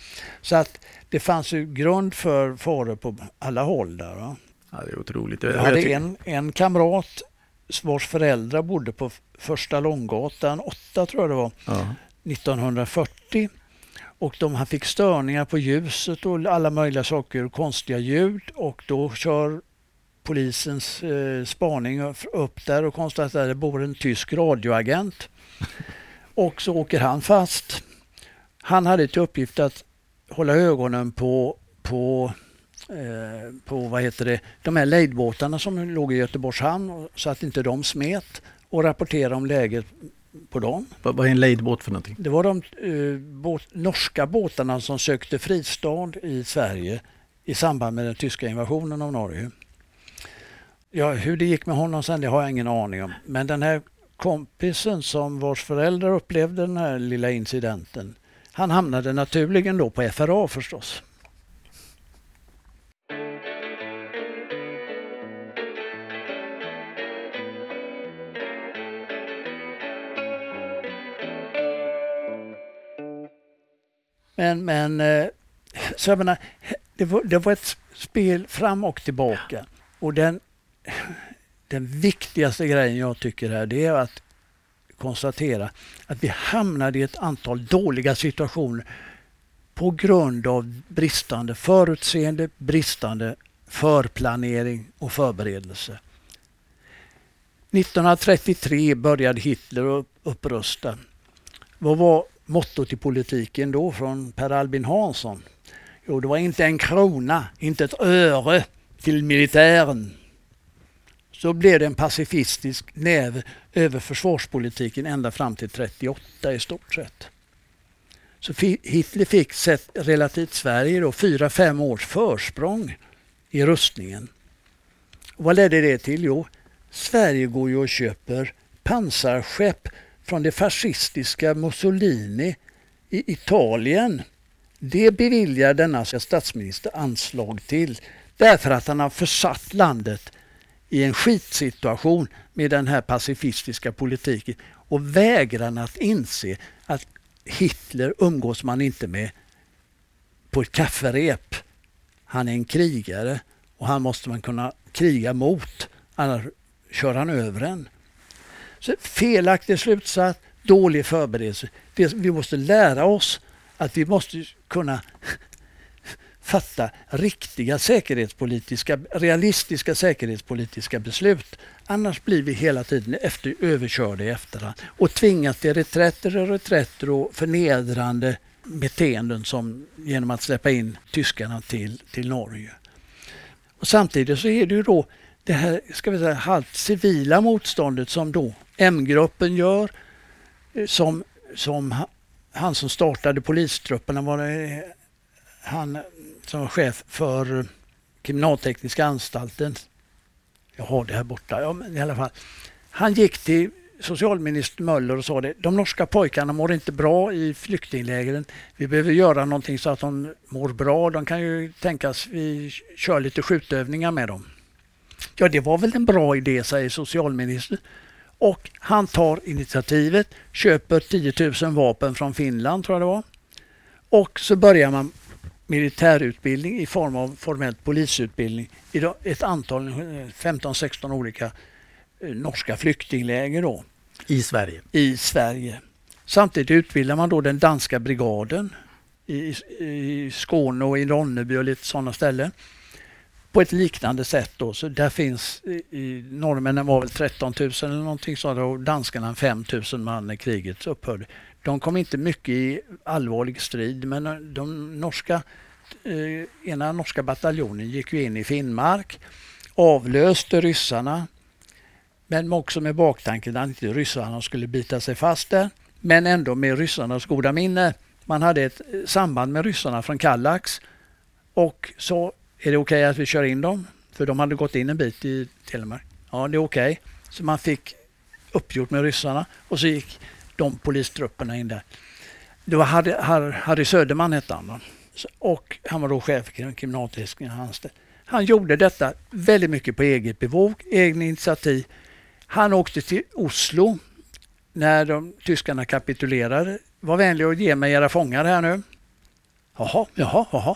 S2: Så att det fanns ju grund för faror på alla håll där. Va?
S1: Ja, det är otroligt.
S2: Jag hade en, en kamrat vars föräldrar bodde på första Långgatan 8 tror jag det var, ja. 1940 och de, han fick störningar på ljuset och alla möjliga saker och konstiga ljud och då kör polisens eh, spaning upp där och konstaterar att det bor en tysk radioagent. Och så åker han fast. Han hade till uppgift att hålla ögonen på, på, eh, på vad heter det, de här lejdbåtarna som låg i Göteborgs hamn så att inte de smet och rapportera om läget på dem.
S1: Vad är en lejdbåt för någonting?
S2: Det var de uh, båt, norska båtarna som sökte fristad i Sverige i samband med den tyska invasionen av Norge. Ja, hur det gick med honom sen det har jag ingen aning om. Men den här kompisen som vars föräldrar upplevde den här lilla incidenten, han hamnade naturligen då på FRA förstås. Men, men eh, så jag menar, det var, det var ett spel fram och tillbaka. Och den, den viktigaste grejen jag tycker här det är att konstatera att vi hamnade i ett antal dåliga situationer på grund av bristande förutseende, bristande förplanering och förberedelse. 1933 började Hitler upprusta. Vad var mottot i politiken då från Per Albin Hansson? Jo, det var inte en krona, inte ett öre till militären. Så blev det en pacifistisk näve över försvarspolitiken ända fram till 38 i stort sett. Så Hitler fick sett relativt Sverige då fyra, fem års försprång i rustningen. Och vad ledde det till? Jo, Sverige går ju och köper pansarskepp från det fascistiska Mussolini i Italien. Det beviljar denna statsminister anslag till därför att han har försatt landet i en skitsituation med den här pacifistiska politiken och vägrar att inse att Hitler umgås man inte med på ett kafferep. Han är en krigare och han måste man kunna kriga mot. Annars kör han över en. Så felaktig slutsats, dålig förberedelse. vi måste lära oss att vi måste kunna fatta riktiga säkerhetspolitiska, realistiska säkerhetspolitiska beslut. Annars blir vi hela tiden efter, överkörda i efterhand och tvingas till reträtter och reträtter och förnedrande beteenden som genom att släppa in tyskarna till, till Norge. Och samtidigt så är det ju då det här ska vi säga, halvt civila motståndet som då M-gruppen gör, eh, som, som han som startade polistrupperna var det, han som var chef för eh, kriminaltekniska anstalten. Jag har det här borta, ja, men i alla fall. Han gick till socialminister Möller och sa det. De norska pojkarna mår inte bra i flyktinglägren. Vi behöver göra någonting så att de mår bra. De kan ju tänkas vi kör lite skjutövningar med dem. Ja, det var väl en bra idé, säger socialministern. Och han tar initiativet, köper 10 000 vapen från Finland, tror jag det var. Och så börjar man militärutbildning i form av formellt polisutbildning i ett antal, 15-16 olika eh, norska flyktingläger. Då.
S1: I Sverige?
S2: I Sverige. Samtidigt utbildar man då den danska brigaden i, i Skåne och i Ronneby och lite sådana ställen på ett liknande sätt. Då. Så där finns, i, norrmännen var väl 13 000 eller någonting sådant och danskarna 5 000 man när kriget upphörde. De kom inte mycket i allvarlig strid men eh, de norska, eh, ena norska bataljonen gick ju in i Finnmark, avlöste ryssarna men också med baktanken att inte ryssarna skulle bita sig fast där men ändå med ryssarnas goda minne. Man hade ett eh, samband med ryssarna från Kallax och så är det okej okay att vi kör in dem? För de hade gått in en bit i Telemark. Ja, det är okej. Okay. Så man fick uppgjort med ryssarna och så gick de polistrupperna in där. Det var Harry, Harry Söderman hette han. Och han var då chef för kriminaltekniken. Han gjorde detta väldigt mycket på eget bevåg, egna initiativ. Han åkte till Oslo när de, tyskarna kapitulerade. Var vänlig och ge mig era fångar här nu. Jaha, jaha, jaha.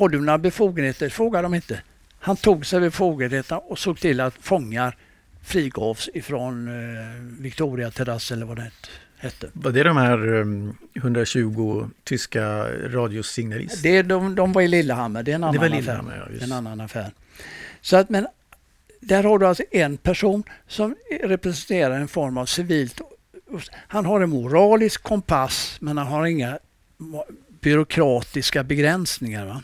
S2: Har du några befogenheter? frågade de inte. Han tog sig befogenheterna och såg till att fångar frigavs ifrån eh, Victoria terrass eller vad det hette.
S1: Var det de här um, 120 tyska radiosignalister?
S2: Det, de, de var i Lillehammer, det är en annan,
S1: det var
S2: Lillehammer, affär. Ja, en annan affär. Så att, men där har du alltså en person som representerar en form av civilt... Han har en moralisk kompass men han har inga byråkratiska begränsningar. Va?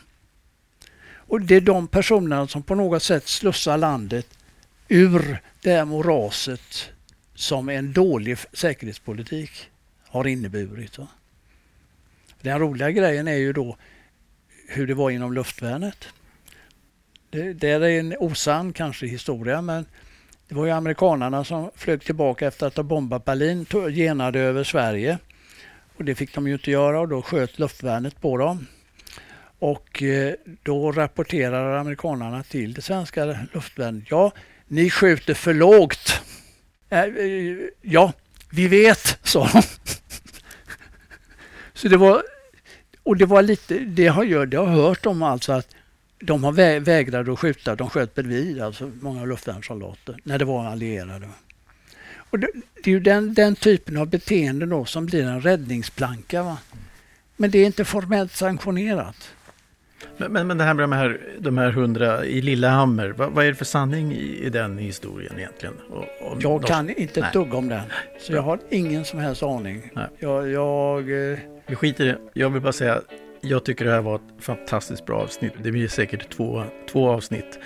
S2: Och det är de personerna som på något sätt slussar landet ur det här moraset som en dålig säkerhetspolitik har inneburit. Den roliga grejen är ju då hur det var inom luftvärnet. Det, det är en osann kanske historia men det var ju amerikanarna som flög tillbaka efter att ha bombat Berlin, genade över Sverige. Och det fick de ju inte göra och då sköt luftvärnet på dem. Och eh, då rapporterar amerikanerna till det svenska luftvärnet. Ja, ni skjuter för lågt. Eh, eh, ja, vi vet, sa de. Så det var, och det var lite, det har jag, det har hört om alltså att de har vä vägrade att skjuta, de sköt bredvid, alltså många luftvärnssoldater, när det var allierade. Och det, det är ju den, den typen av beteende då som blir en räddningsplanka. Va? Men det är inte formellt sanktionerat.
S1: Men, men, men det här med de här, de här hundra i Lillehammer, vad, vad är det för sanning i, i den historien egentligen?
S2: Och, och jag kan inte ett dugg om den, så jag har ingen som helst aning. Nej. Jag, jag, eh...
S1: Vi skiter i det. Jag vill bara säga, jag tycker det här var ett fantastiskt bra avsnitt. Det blir säkert två, två avsnitt.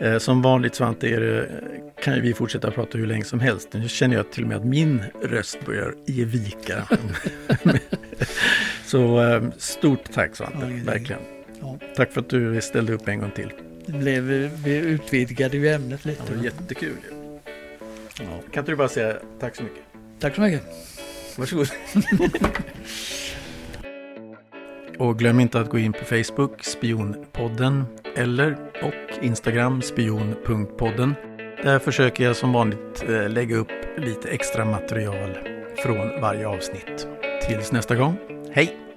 S1: Eh, som vanligt Svante är det, kan vi fortsätta prata hur länge som helst. Nu känner jag till och med att min röst börjar ge vika. Så eh, stort tack Svante, verkligen. Ja. Tack för att du ställde upp en gång till.
S2: Det blev, vi utvidgade ju ämnet lite.
S1: Ja, jättekul. Ja. Kan inte du bara säga tack så mycket?
S2: Tack så mycket.
S1: Varsågod. och glöm inte att gå in på Facebook, Spionpodden, eller och Instagram, spion.podden. Där försöker jag som vanligt eh, lägga upp lite extra material från varje avsnitt. Tills nästa gång, hej!